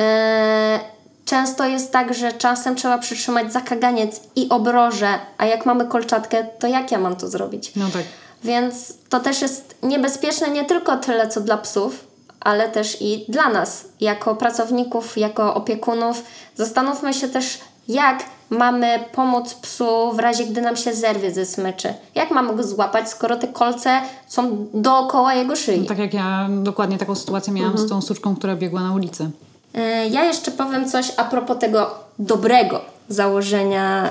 E, Często jest tak, że czasem trzeba przytrzymać za kaganiec i obroże, a jak mamy kolczatkę, to jak ja mam to zrobić? No tak. Więc to też jest niebezpieczne nie tylko tyle, co dla psów, ale też i dla nas, jako pracowników, jako opiekunów. Zastanówmy się też, jak mamy pomóc psu w razie, gdy nam się zerwie ze smyczy. Jak mamy go złapać, skoro te kolce są dookoła jego szyi? Tak jak ja dokładnie taką sytuację miałam z tą suczką, która biegła na ulicy. E, Ja jeszcze powiem coś a propos tego dobrego założenia, e,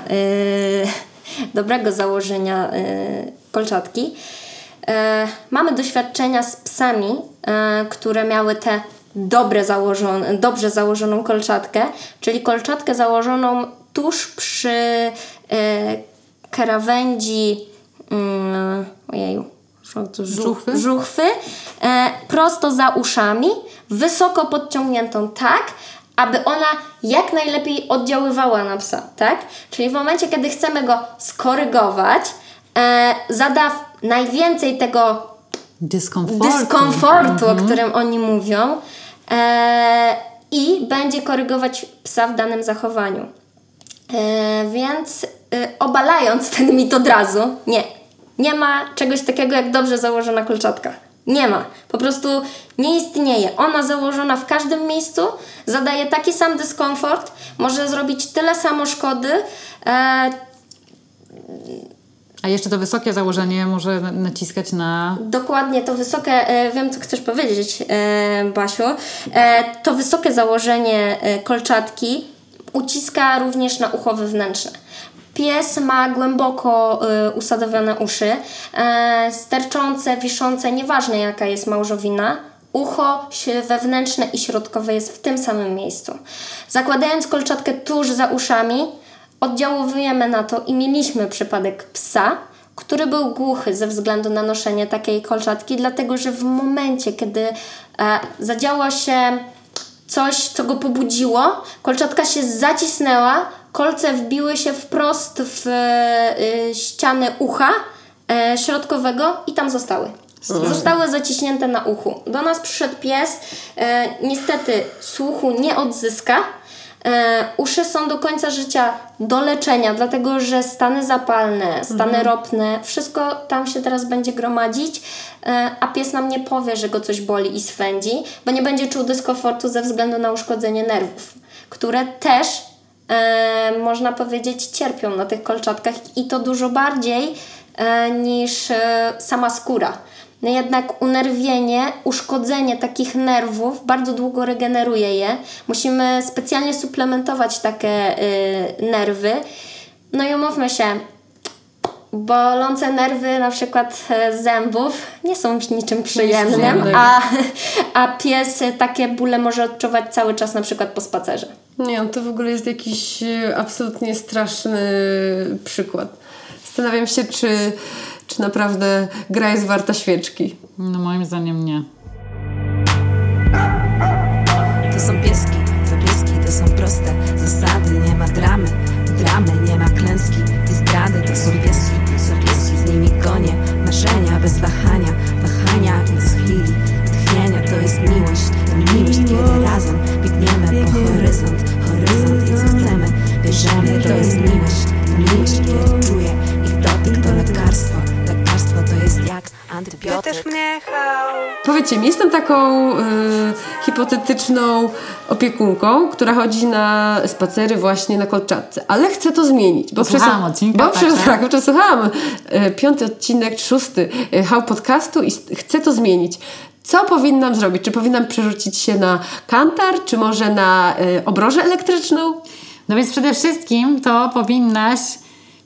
[LAUGHS] dobrego założenia e, kolczatki. E, mamy doświadczenia z psami, które miały te dobre założone, dobrze założoną kolczatkę, czyli kolczatkę założoną tuż przy krawędzi mm, ojeju, co to, żu- Żuchwy? żuchwy e, prosto za uszami, wysoko podciągniętą tak, aby ona jak najlepiej oddziaływała na psa, tak? Czyli w momencie, kiedy chcemy go skorygować, e, zada najwięcej tego Dyskomfort. dyskomfortu, o którym oni mówią, e, i będzie korygować psa w danym zachowaniu. E, więc e, obalając ten mit od razu, nie, nie ma czegoś takiego jak dobrze założona kolczatka. Nie ma. Po prostu nie istnieje. Ona założona w każdym miejscu zadaje taki sam dyskomfort, może zrobić tyle samo szkody. E, A jeszcze to wysokie założenie może na- naciskać na... Dokładnie to wysokie, e, wiem co chcesz powiedzieć, e, Basiu. E, to wysokie założenie e, kolczatki uciska również na ucho wewnętrzne. Pies ma głęboko e, usadowione uszy, e, sterczące, wiszące, nieważne jaka jest małżowina. Ucho wewnętrzne i środkowe jest w tym samym miejscu. Zakładając kolczatkę tuż za uszami, oddziałujemy na to i mieliśmy przypadek psa, który był głuchy ze względu na noszenie takiej kolczatki, dlatego że w momencie, kiedy e, zadziało się coś, co go pobudziło, kolczatka się zacisnęła, kolce wbiły się wprost w e, ściany ucha e, środkowego i tam zostały. Zostały zaciśnięte na uchu. Do nas przyszedł pies, e, niestety słuchu nie odzyska, E, uszy są do końca życia do leczenia, dlatego że stany zapalne, stany ropne, wszystko tam się teraz będzie gromadzić, e, a pies nam nie powie, że go coś boli i swędzi, bo nie będzie czuł dyskomfortu ze względu na uszkodzenie nerwów, które też e, można powiedzieć cierpią na tych kolczatkach i to dużo bardziej e, niż e, sama skóra. No jednak unerwienie, uszkodzenie takich nerwów bardzo długo regeneruje je. Musimy specjalnie suplementować takie y, nerwy. No i umówmy się, bolące nerwy na przykład e, zębów nie są niczym przyjemnym, a, a pies takie bóle może odczuwać cały czas na przykład po spacerze. Nie, to w ogóle jest jakiś e, absolutnie straszny przykład. Zastanawiam się, czy, czy naprawdę gra jest warta świeczki. No moim zdaniem nie. To są pieski, to pieski, to są proste zasady, nie ma dramy, dramy, nie ma klęski i zdrady, to są pieski, są pieski, z nimi gonię, marzenia bez wahania, wahania bez chwili, tchnienia, to jest miłość, to miłość, kiedy razem biegniemy po horyzont, horyzont i co chcemy, bierzemy, to jest miłość, to miłość, kiedy czuję ich dotyk, to lekarstwo, lekarstwo to jest jak antybiotyk. Powiedzcie mi, jestem taką y, hipotetyczną opiekunką, która chodzi na spacery właśnie na kolczatce, ale chcę to zmienić. Bo Posłuchałam przesłu- odcinka, Bo tak, przez, tak. tak, przesłuchałam y, piąty odcinek, szósty y, How Podcastu i chcę to zmienić. Co powinnam zrobić? Czy powinnam przerzucić się na kantar, czy może na y, obrożę elektryczną? No więc przede wszystkim to powinnaś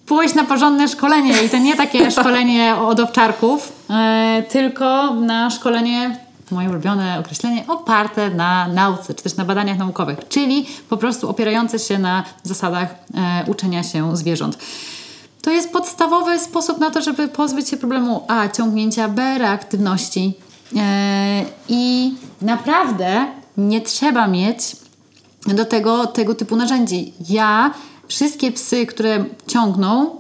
pójść na porządne szkolenie i to nie takie [LAUGHS] szkolenie od owczarków, e, tylko na szkolenie, moje ulubione określenie, oparte na nauce, czy też na badaniach naukowych, czyli po prostu opierające się na zasadach e, uczenia się zwierząt. To jest podstawowy sposób na to, żeby pozbyć się problemu A, ciągnięcia, B, reaktywności. E, I naprawdę nie trzeba mieć do tego, tego typu narzędzi. Ja wszystkie psy, które ciągną,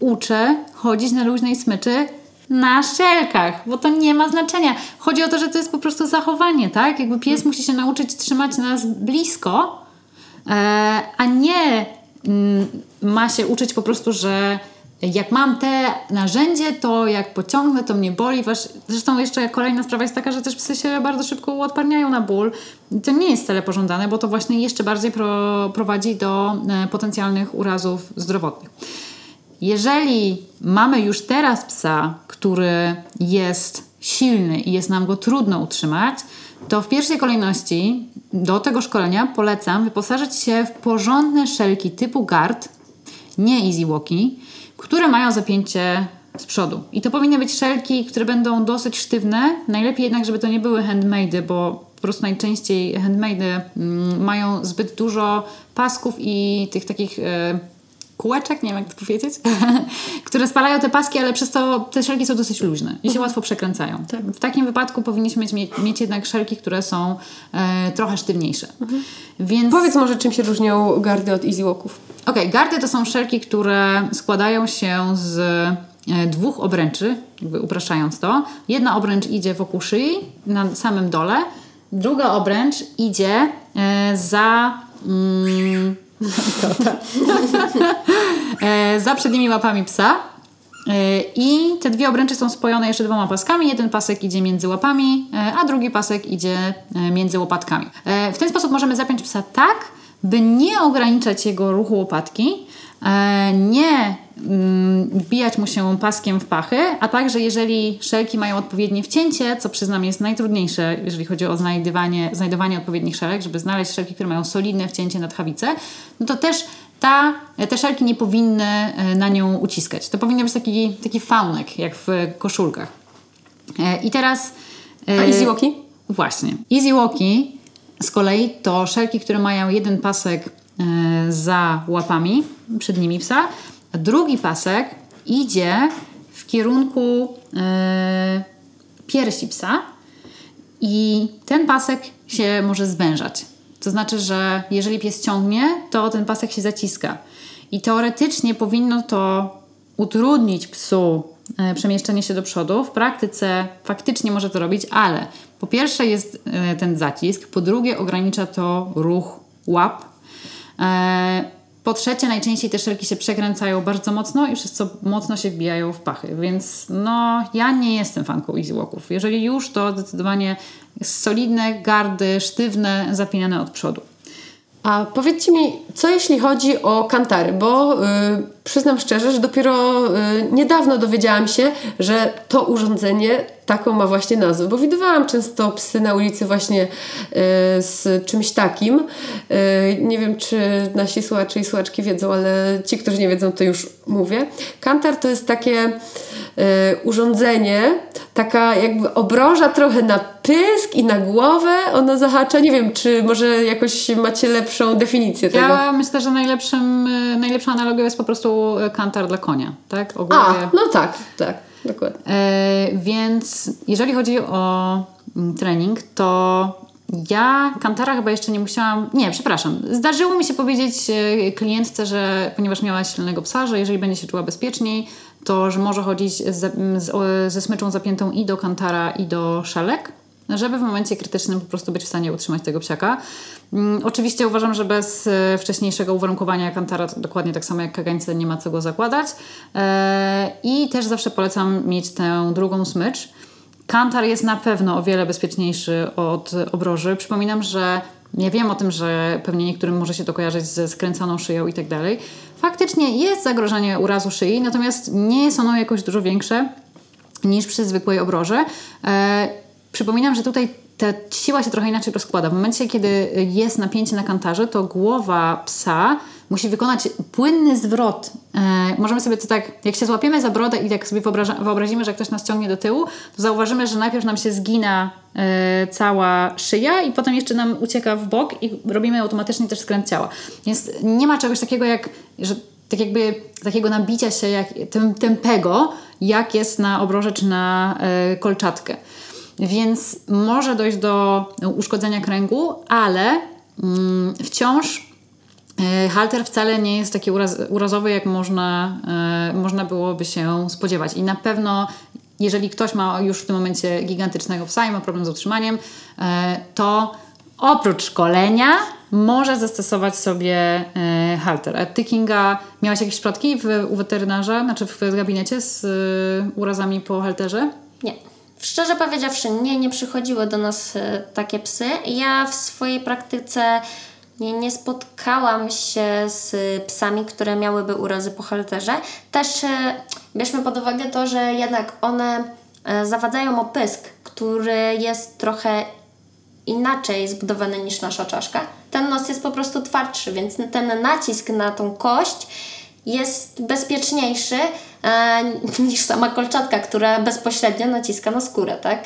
uczę chodzić na luźnej smyczy na szelkach, bo to nie ma znaczenia. Chodzi o to, że to jest po prostu zachowanie, tak? Jakby pies musi się nauczyć trzymać nas blisko, e, a nie mm, ma się uczyć po prostu, że jak mam te narzędzie, to jak pociągnę, to mnie boli. Zresztą jeszcze kolejna sprawa jest taka, że też psy się bardzo szybko uodparniają na ból. I to nie jest wcale pożądane, bo to właśnie jeszcze bardziej pro, prowadzi do e, potencjalnych urazów zdrowotnych. Jeżeli mamy już teraz psa, który jest silny i jest nam go trudno utrzymać, to w pierwszej kolejności do tego szkolenia polecam wyposażyć się w porządne szelki typu gard, nie easy walki, które mają zapięcie z przodu. I to powinny być szelki, które będą dosyć sztywne. Najlepiej jednak, żeby to nie były handmade, bo po prostu najczęściej handmade mm, mają zbyt dużo pasków i tych takich e, kółeczek, nie wiem jak to powiedzieć, [LAUGHS] które spalają te paski, ale przez to te szelki są dosyć luźne i się łatwo przekręcają. W takim wypadku powinniśmy mieć, mieć jednak szelki, które są e, trochę sztywniejsze. Więc... Powiedz może, czym się różnią gardy od easy walków. Okej, gardy to są szelki, które składają się z e, dwóch obręczy, jakby upraszczając to. Jedna obręcz idzie wokół szyi, na samym dole, druga obręcz idzie e, za. Mm, [LAUGHS] e, za przednimi łapami psa. I te dwie obręcze są spojone jeszcze dwoma paskami. Jeden pasek idzie między łapami, a drugi pasek idzie między łopatkami. W ten sposób możemy zapiąć psa tak, by nie ograniczać jego ruchu łopatki, e, nie mm, wbijać mu się paskiem w pachy, a także jeżeli szelki mają odpowiednie wcięcie, co przyznam jest najtrudniejsze, jeżeli chodzi o znajdywanie, znajdowanie odpowiednich szelek, żeby znaleźć szelki, które mają solidne wcięcie na tchawicę, no to też ta, te szelki nie powinny e, na nią uciskać. To powinien być taki, taki faunek, jak w koszulkach. E, I teraz... A easy walki? Właśnie. Easy walki z kolei to szelki, które mają jeden pasek e, za łapami, przed nimi psa, a drugi pasek idzie w kierunku e, piersi psa i ten pasek się może zwężać. To znaczy, że jeżeli pies ciągnie, to ten pasek się zaciska. I teoretycznie powinno to utrudnić psu e, przemieszczenie się do przodu. W praktyce faktycznie może to robić, ale po pierwsze jest e, ten zacisk, po drugie ogranicza to ruch łap. E, po trzecie, najczęściej te szelki się przekręcają bardzo mocno i przez co mocno się wbijają w pachy, więc no ja nie jestem fanką easy walków. Jeżeli już, to zdecydowanie solidne, gardy, sztywne, zapinane od przodu. A powiedzcie mi, co jeśli chodzi o kantary? Bo y, przyznam szczerze, że dopiero y, niedawno dowiedziałam się, że to urządzenie taką ma właśnie nazwę. Bo widywałam często psy na ulicy właśnie y, z czymś takim. Y, nie wiem, czy nasi słuchacze i słuchaczki wiedzą, ale ci, którzy nie wiedzą, to już mówię. Kantar to jest takie urządzenie, taka jakby obroża trochę na pysk i na głowę ona zahacza. Nie wiem, czy może jakoś macie lepszą definicję tego. Ja myślę, że najlepszym, najlepszą analogią jest po prostu y, kantar dla konia, tak? O głowie. A, no tak, tak, dokładnie. E, więc jeżeli chodzi o mm, trening, to ja kantara chyba jeszcze nie musiałam. Nie, przepraszam. Zdarzyło mi się powiedzieć e, klientce, że ponieważ miała silnego psa, że jeżeli będzie się czuła bezpieczniej, to że może chodzić z, z, ze smyczą zapiętą i do kantara, i do szelek. Żeby w momencie krytycznym po prostu być w stanie utrzymać tego psiaka. Mm, oczywiście uważam, że bez e, wcześniejszego uwarunkowania kantara, dokładnie tak samo jak kagańce, nie ma co go zakładać. E, I też zawsze polecam mieć tę drugą smycz. Kantar jest na pewno o wiele bezpieczniejszy od obroży. Przypominam, że ja wiem o tym, że pewnie niektórym może się to kojarzyć ze skręconą szyją i tak dalej. Faktycznie jest zagrożenie urazu szyi, natomiast nie jest ono jakoś dużo większe niż przy zwykłej obroży. Przypominam, że tutaj ta siła się trochę inaczej rozkłada. W momencie, kiedy jest napięcie na kantarze, to głowa psa musi wykonać płynny zwrot. E, możemy sobie to tak, jak się złapiemy za brodę i jak sobie wyobrazimy, że ktoś nas ciągnie do tyłu, to zauważymy, że najpierw nam się zgina e, cała szyja i potem jeszcze nam ucieka w bok i robimy automatycznie też skręt ciała. Więc nie ma czegoś takiego jak, że tak jakby takiego nabicia się jak tem, tempego, jak jest na obroże czy na e, kolczatkę. Więc może dojść do uszkodzenia kręgu, ale mm, wciąż e, halter wcale nie jest taki uraz, urazowy, jak można, e, można byłoby się spodziewać. I na pewno, jeżeli ktoś ma już w tym momencie gigantycznego psa i ma problem z utrzymaniem, e, to oprócz szkolenia może zastosować sobie halter. Ty, Kinga, miałaś jakieś przypadki w, u weterynarza, znaczy w gabinecie z urazami po halterze? Nie. Szczerze powiedziawszy, nie, nie przychodziły do nas e, takie psy. Ja w swojej praktyce nie, nie spotkałam się z psami, które miałyby urazy po halterze. Też e, bierzmy pod uwagę to, że jednak one e, zawadzają o pysk, który jest trochę inaczej zbudowany niż nasza czaszka. Ten nos jest po prostu twardszy, więc ten nacisk na tą kość jest bezpieczniejszy e, niż sama kolczatka, która bezpośrednio naciska na skórę, tak?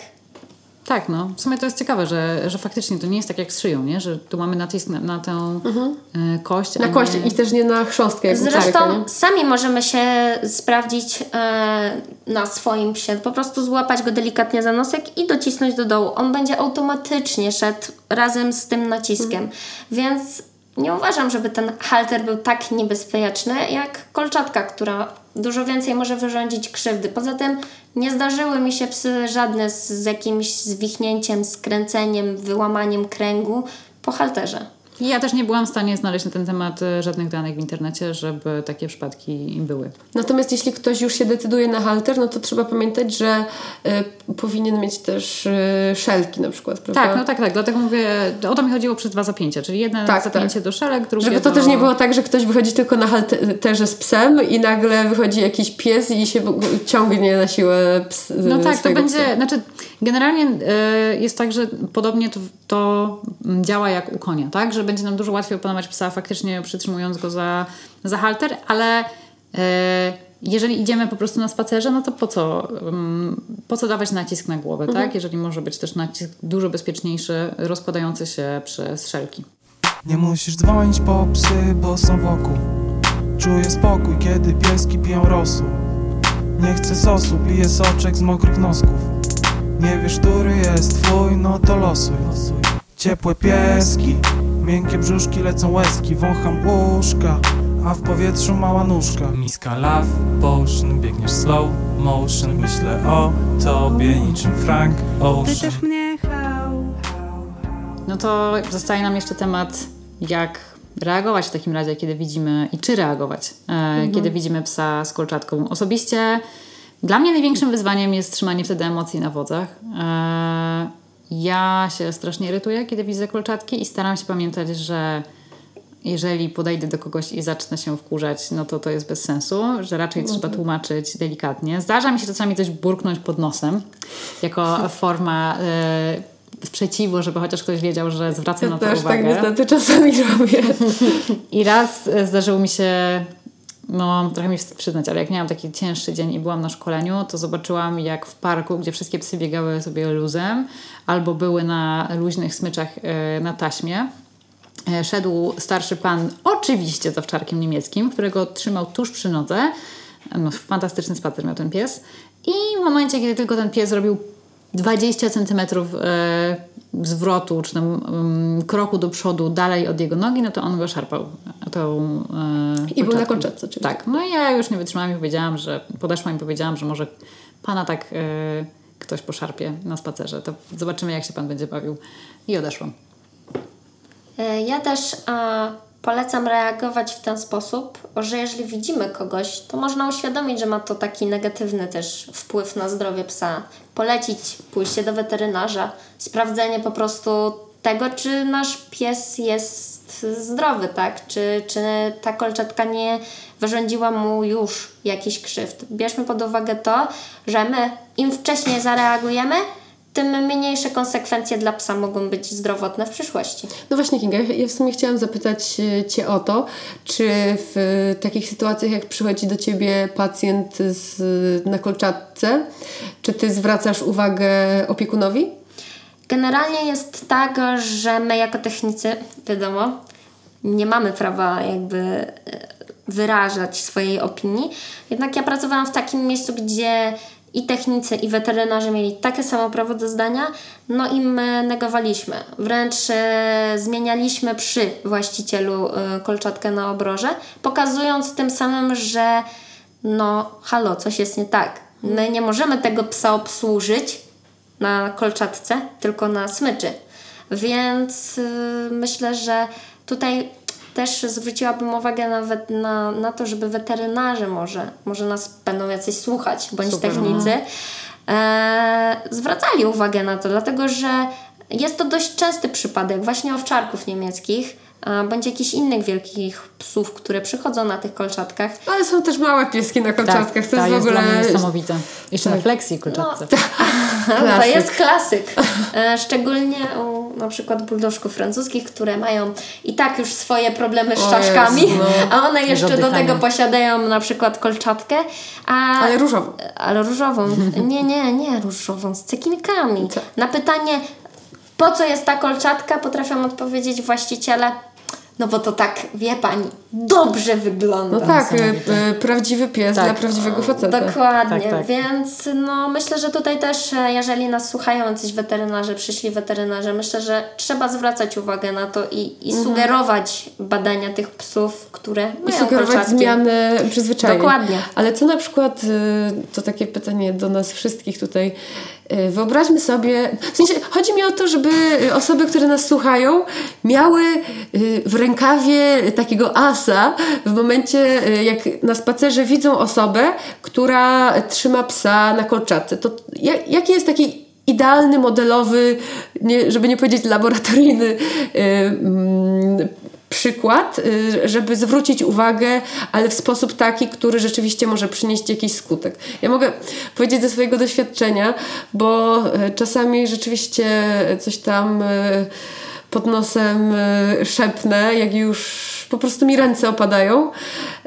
Tak, no. W sumie to jest ciekawe, że, że faktycznie to nie jest tak jak z szyją, nie? Że tu mamy nacisk na, na tę e, kość. Na kość nie... i też nie na chrząstkę, jak Zresztą sami możemy się sprawdzić e, na swoim psie. Po prostu złapać go delikatnie za nosek i docisnąć do dołu. On będzie automatycznie szedł razem z tym naciskiem. Więc nie uważam, żeby ten halter był tak niebezpieczny jak kolczatka, która dużo więcej może wyrządzić krzywdy. Poza tym nie zdarzyły mi się psy żadne z, z jakimś zwichnięciem, skręceniem, wyłamaniem kręgu. po halterze. Ja też nie byłam w stanie znaleźć na ten temat e, żadnych danych w internecie, żeby takie przypadki były. Natomiast jeśli ktoś już się decyduje na halter, no to trzeba pamiętać, że y, powinien mieć też y, szelki na przykład, prawda? Tak, no tak, tak. Dlatego mówię, o to mi chodziło przez dwa zapięcia, czyli jedno Tak, zapięcie tak. do szelek, drugie Żeby to do... też nie było tak, że ktoś wychodzi tylko na halterze z psem i nagle wychodzi jakiś pies i się ciągnie na siłę ps, No tak, to będzie, psa. znaczy generalnie e, jest tak, że podobnie to, to działa jak u konia, tak? Że będzie nam dużo łatwiej opanować psa faktycznie przytrzymując go za, za halter, ale e, jeżeli idziemy po prostu na spacerze, no to po co, mm, po co dawać nacisk na głowę, tak? Jeżeli może być też nacisk dużo bezpieczniejszy, rozkładający się przez szelki. Nie musisz dzwonić po psy, bo są wokół. Czuję spokój, kiedy pieski piją rosół. Nie chcę sosu, piję soczek z mokrych nosków. Nie wiesz, który jest twój, no to losuj. Ciepłe pieski, miękkie brzuszki, lecą łezki Wącham łóżka, a w powietrzu mała nóżka. Miska love potion, biegniesz slow motion. Myślę o tobie niczym Frank Ocean. Pytasz mnie how, No to zostaje nam jeszcze temat, jak reagować w takim razie, kiedy widzimy i czy reagować, e, kiedy widzimy psa z kolczatką. Osobiście dla mnie największym wyzwaniem jest trzymanie wtedy emocji na wodzach. Ja się strasznie irytuję, kiedy widzę kolczatki i staram się pamiętać, że jeżeli podejdę do kogoś i zacznę się wkurzać, no to to jest bez sensu, że raczej trzeba tłumaczyć delikatnie. Zdarza mi się czasami coś burknąć pod nosem, jako [LAUGHS] forma e, sprzeciwu, żeby chociaż ktoś wiedział, że zwracam Ja na to też uwagę. tak niestety czasami [LAUGHS] robię. I raz e, zdarzyło mi się, no trochę mi wstyd przyznać, ale jak miałam taki cięższy dzień i byłam na szkoleniu, to zobaczyłam jak w parku, gdzie wszystkie psy biegały sobie luzem albo były na luźnych smyczach e, na taśmie, e, szedł starszy pan, oczywiście z owczarkiem niemieckim, którego trzymał tuż przy nodze. No, fantastyczny spacer miał ten pies. I w momencie, kiedy tylko ten pies zrobił 20 centymetrów e, zwrotu, czy tam mm, kroku do przodu dalej od jego nogi, no to on go szarpał. Tą, e, I był na kolczatce oczywiście. Tak. No i ja już nie wytrzymałam i powiedziałam, że podeszłam i powiedziałam, że może pana tak e, ktoś poszarpie na spacerze. To zobaczymy, jak się pan będzie bawił. I odeszłam. E, Ja też e, polecam reagować w ten sposób, że jeżeli widzimy kogoś, to można uświadomić, że ma to taki negatywny też wpływ na zdrowie psa. Polecić pójście do weterynarza, sprawdzenie po prostu tego, czy nasz pies jest zdrowy, tak? Czy, czy ta kolczatka nie wyrządziła mu już jakiś krzywd. Bierzmy pod uwagę to, że my im wcześniej zareagujemy, tym mniejsze konsekwencje dla psa mogą być zdrowotne w przyszłości. No właśnie, Kinga, ja w sumie chciałam zapytać e, Cię o to, czy w e, takich sytuacjach, jak przychodzi do Ciebie pacjent z, na kolczatce, czy Ty zwracasz uwagę opiekunowi? Generalnie jest tak, że my jako technicy, wiadomo, nie mamy prawa jakby e, wyrażać swojej opinii. Jednak ja pracowałam w takim miejscu, gdzie i technicy, i weterynarze mieli takie samo prawo do zdania, no i my negowaliśmy. Wręcz e, zmienialiśmy przy właścicielu e, kolczatkę na obroże, pokazując tym samym, że no halo, coś jest nie tak. My nie możemy tego psa obsłużyć na kolczatce, tylko na smyczy. Więc y, myślę, że tutaj też zwróciłabym uwagę na, wet- na, na to, żeby weterynarze może, może nas będą jacyś słuchać, bądź Super, technicy, e, zwracali uwagę na to, dlatego że jest to dość częsty przypadek właśnie owczarków niemieckich, bądź jakichś innych wielkich psów, które przychodzą na tych kolczatkach. Ale są też małe pieski na kolczatkach, to to jest w ogóle... Tak, dla mnie niesamowite. Jeszcze Tak. na flexi kolczatce. [LAUGHS] To Klasyk. jest klasyk. E, Szczególnie u na przykład buldożków francuskich, które mają i tak już swoje problemy z czaszkami, Jezu, no. a one jeszcze do tego posiadają na przykład kolczatkę. A, Ale różową. ale różową. [LAUGHS] Nie, nie, nie różową, z cekinkami. Na pytanie, po co jest ta kolczatka, potrafią odpowiedzieć właściciele. No bo to tak, wie pani, dobrze wygląda. No tak, Niesamowite. e, prawdziwy pies Tak. dla prawdziwego faceta. Dokładnie, Tak, tak. więc no, myślę, że tutaj też, e, jeżeli nas słuchają jacyś weterynarze, przyszli weterynarze, myślę, że trzeba zwracać uwagę na to i, i sugerować badania tych psów, które I mają sugerować kolczatki. zmiany przyzwyczajeń. Dokładnie. Ale co na przykład, y, to takie pytanie do nas wszystkich tutaj, y, wyobraźmy sobie, w sensie chodzi mi o to, żeby y, osoby, które nas słuchają, miały y, w rękawie takiego asa w momencie, y, jak na spacerze widzą osobę, która trzyma psa na kolczatce. To jak, jaki jest taki idealny, modelowy, nie, żeby nie powiedzieć laboratoryjny y, mm, przykład, y, żeby zwrócić uwagę, ale w sposób taki, który rzeczywiście może przynieść jakiś skutek. Ja mogę powiedzieć ze swojego doświadczenia, bo y, czasami rzeczywiście coś tam y, pod nosem y, szepnę, jak już po prostu mi ręce opadają.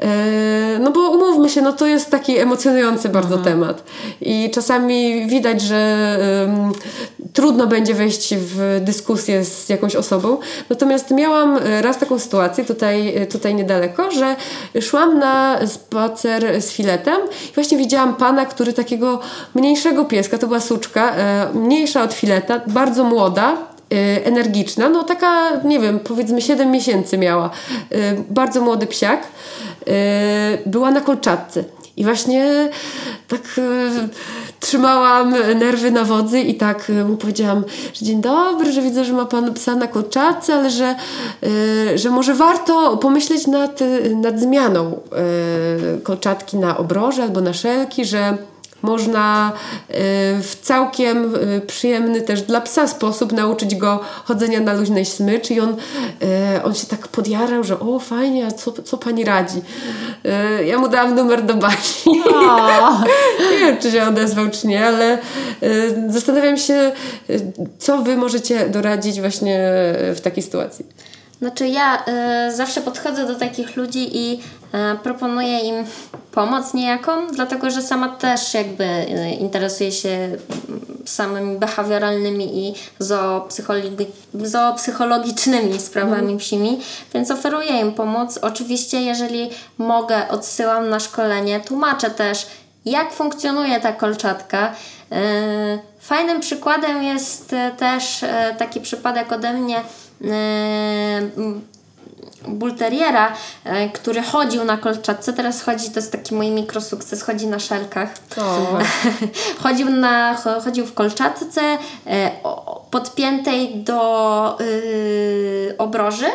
E, No bo umówmy się, no to jest taki emocjonujący bardzo temat. I czasami widać, że ym, trudno będzie wejść w dyskusję z jakąś osobą. Natomiast miałam e, raz taką sytuację tutaj, tutaj niedaleko, że szłam na spacer z filetem i właśnie widziałam pana, który takiego mniejszego pieska, to była suczka, mniejsza od fileta, bardzo młoda, y, energiczna, no taka, nie wiem, powiedzmy 7 miesięcy miała, y, bardzo młody psiak, y, była na kolczatce. I właśnie tak y, trzymałam nerwy na wodzy i tak y, mu powiedziałam, że dzień dobry, że widzę, że ma pan psa na kolczatce, ale że, y, że może warto pomyśleć nad, y, nad zmianą y, kolczatki na obroże albo na szelki, że można y, w całkiem y, przyjemny też dla psa sposób nauczyć go chodzenia na luźnej smycz i on, y, on się tak podjarał, że o fajnie, a co, co pani radzi? Ja mu dałam numer do Basi. [LAUGHS] nie wiem, czy się odezwał, czy nie, ale zastanawiam się, co wy możecie doradzić właśnie w takiej sytuacji. Znaczy ja y, zawsze podchodzę do takich ludzi i y, proponuję im pomoc niejaką, dlatego że sama też jakby y, interesuję się samymi behawioralnymi i zoopsychologi- zoopsychologicznymi sprawami psimi, więc oferuję im pomoc. Oczywiście jeżeli mogę odsyłam na szkolenie, tłumaczę też jak funkcjonuje ta kolczatka. Fajnym przykładem jest też taki przypadek ode mnie bulteriera, y, który chodził na kolczatce, teraz chodzi, to jest taki mój mikrosukces, chodzi na szelkach. [LAUGHS] chodził, na, cho- chodził w kolczatce y, o- podpiętej do y, obroży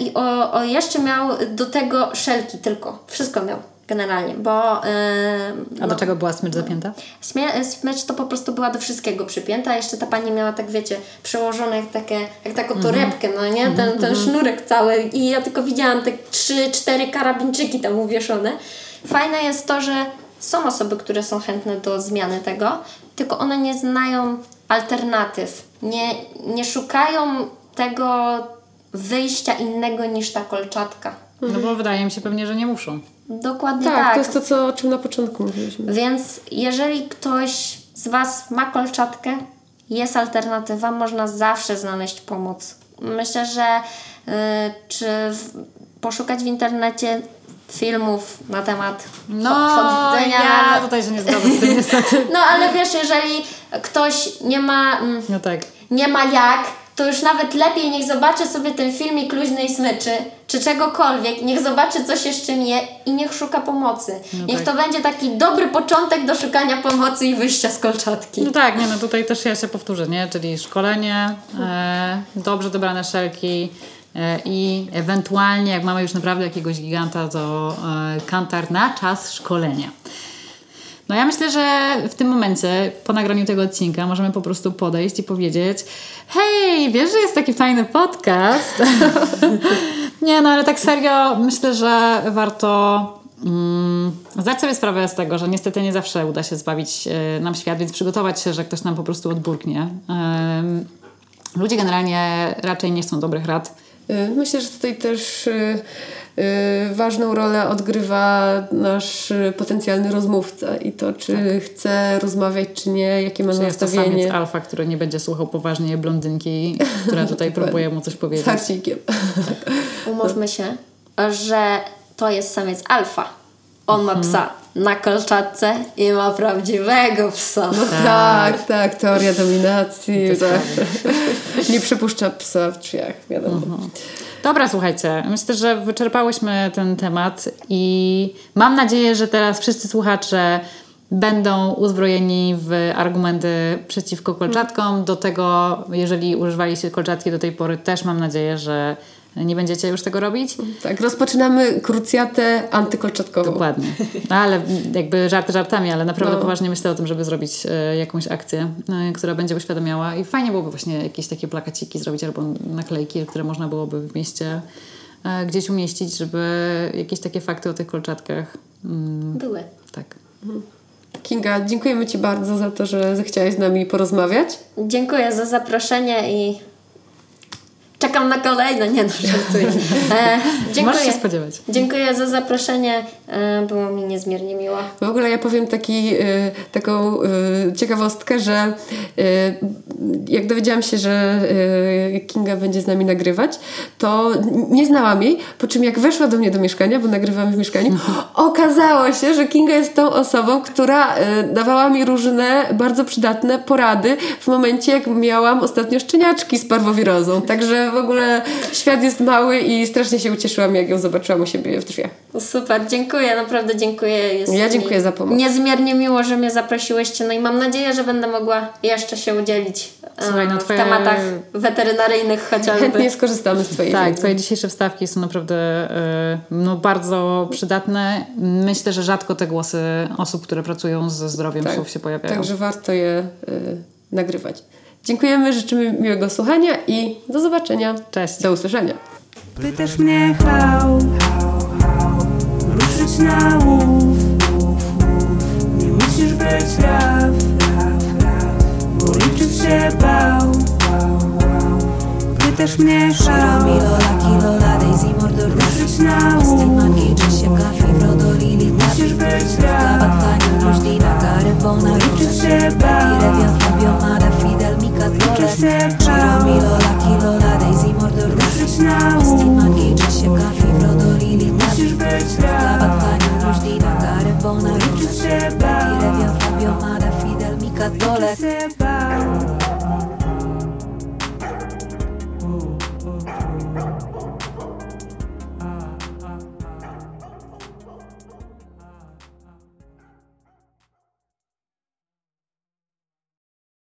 i o, o jeszcze miał do tego szelki tylko. Wszystko miał generalnie, bo... y, A no, do czego była smycz zapięta? Smie- smycz to po prostu była do wszystkiego przypięta, a jeszcze ta pani miała tak wiecie, przełożone jak, takie, jak taką torebkę, no nie? Ten, ten sznurek cały i ja tylko widziałam te trzy, cztery karabinczyki tam uwieszone. Fajne jest to, że są osoby, które są chętne do zmiany tego, tylko one nie znają alternatyw, nie, nie szukają tego wyjścia innego niż ta kolczatka. No bo wydaje mi się pewnie, że nie muszą. Dokładnie Tak, tak. to jest to, co, o czym na początku mówiliśmy. Więc jeżeli ktoś z Was ma kolczatkę, jest alternatywa, można zawsze znaleźć pomoc. Myślę, że y, czy w, poszukać w internecie filmów na temat No, cho- chodzenia. ja tutaj się nie zgadzam z tym niestety. [LAUGHS] No ale wiesz, jeżeli ktoś nie ma, mm, No tak. nie ma jak, to już nawet lepiej niech zobaczy sobie ten filmik luźnej smyczy, czy czegokolwiek, niech zobaczy co się z czym je i niech szuka pomocy. niech tak. to będzie taki dobry początek do szukania pomocy i wyjścia z kolczatki. No tak, nie no tutaj też ja się powtórzę, nie? Czyli szkolenie, e, dobrze dobrane szelki e, i ewentualnie jak mamy już naprawdę jakiegoś giganta, to e, kantar na czas szkolenia. No ja myślę, że w tym momencie, po nagraniu tego odcinka, możemy po prostu podejść i powiedzieć hej, wiesz, że jest taki fajny podcast? [LAUGHS] Nie, no ale tak serio, myślę, że warto mm, zdać sobie sprawę z tego, że niestety nie zawsze uda się zbawić e, nam świat, więc przygotować się, że ktoś nam po prostu odburknie. Ludzie generalnie raczej nie chcą dobrych rad. Y, Myślę, że tutaj też y, y, ważną rolę odgrywa nasz potencjalny rozmówca i to, czy chce rozmawiać, czy nie, jakie ma Czy jest to nastawienie. samiec alfa, który nie będzie słuchał poważnie blondynki, która [LAUGHS] tutaj próbuje mu coś powiedzieć. Harcikiem. Umówmy się, że to jest samiec alfa. On ma psa na kolczatce i ma prawdziwego psa. No tak, tak, teoria dominacji. [LAUGHS] Tak. Nie przypuszcza psa w drzwiach, wiadomo. Dobra, słuchajcie, myślę, że wyczerpałyśmy ten temat i mam nadzieję, że teraz wszyscy słuchacze będą uzbrojeni w argumenty przeciwko kolczatkom. Do tego, jeżeli używaliście kolczatki do tej pory, też mam nadzieję, że nie będziecie już tego robić. Tak, rozpoczynamy krucjatę antykolczatkową. Dokładnie. No, ale jakby żarty żartami, ale naprawdę No. poważnie myślę o tym, żeby zrobić e, jakąś akcję, e, która będzie uświadamiała i fajnie byłoby właśnie jakieś takie plakaciki zrobić albo naklejki, które można byłoby w mieście e, gdzieś umieścić, żeby jakieś takie fakty o tych kolczatkach. Mm, Były. tak. Kinga, dziękujemy Ci bardzo za to, że zechciałaś z nami porozmawiać. Dziękuję za zaproszenie i czekam na kolejne. Nie no, żartuję. [LAUGHS] E, Możesz się dziękuję. spodziewać. Dziękuję za zaproszenie. E, było mi niezmiernie miło. W ogóle ja powiem taki, y, taką y, ciekawostkę, że y, jak dowiedziałam się, że y, Kinga będzie z nami nagrywać, to nie znałam jej, po czym jak weszła do mnie do mieszkania, bo nagrywamy w mieszkaniu, okazało się, że Kinga jest tą osobą, która y, dawała mi różne bardzo przydatne porady w momencie, jak miałam ostatnio szczeniaczki z parwowirozą. Także w ogóle świat jest mały i strasznie się ucieszyłam, jak ją zobaczyłam u siebie w drzwiach. Super, dziękuję, naprawdę dziękuję. Jest Ja dziękuję za pomoc. Niezmiernie miło, że mnie zaprosiłyście, no i mam nadzieję, że będę mogła jeszcze się udzielić e, Słuchaj, no w twoje- tematach weterynaryjnych chociażby. Chętnie skorzystamy z Twojej Tak, wiedzy. twoje dzisiejsze wstawki są naprawdę e, no, bardzo przydatne. Myślę, że rzadko te głosy osób, które pracują ze zdrowiem Tak. psów się pojawiają. Także warto je y, nagrywać. Dziękujemy, życzymy miłego słuchania i do zobaczenia. Cześć. Do usłyszenia. Pytasz mnie how, ruszyć na łów Nie musisz być raf, bo liczyć się bał Pytasz mnie Milola, Kilola, Daisy, Mordor, ruszyć na Austin, łów Marki, Jessica, Fibro, Dorili, Musisz być Gabat, raf, Kaniu, Różdina, Garybona, liczyć się bał Wian, Fabio, Mada, Fidel, Mika, Liczyć się bał Milola, Kilola, Daisy, Mordor, Ruszyć na Austin, łów Marki, Jessica, Fibro, Dorili, Musisz być Gabat, raf, Kaniu, Różdina, Garybona, liczyć się bał Wian, Fabio, Mada, Fidel, Mika, Liczyć się bał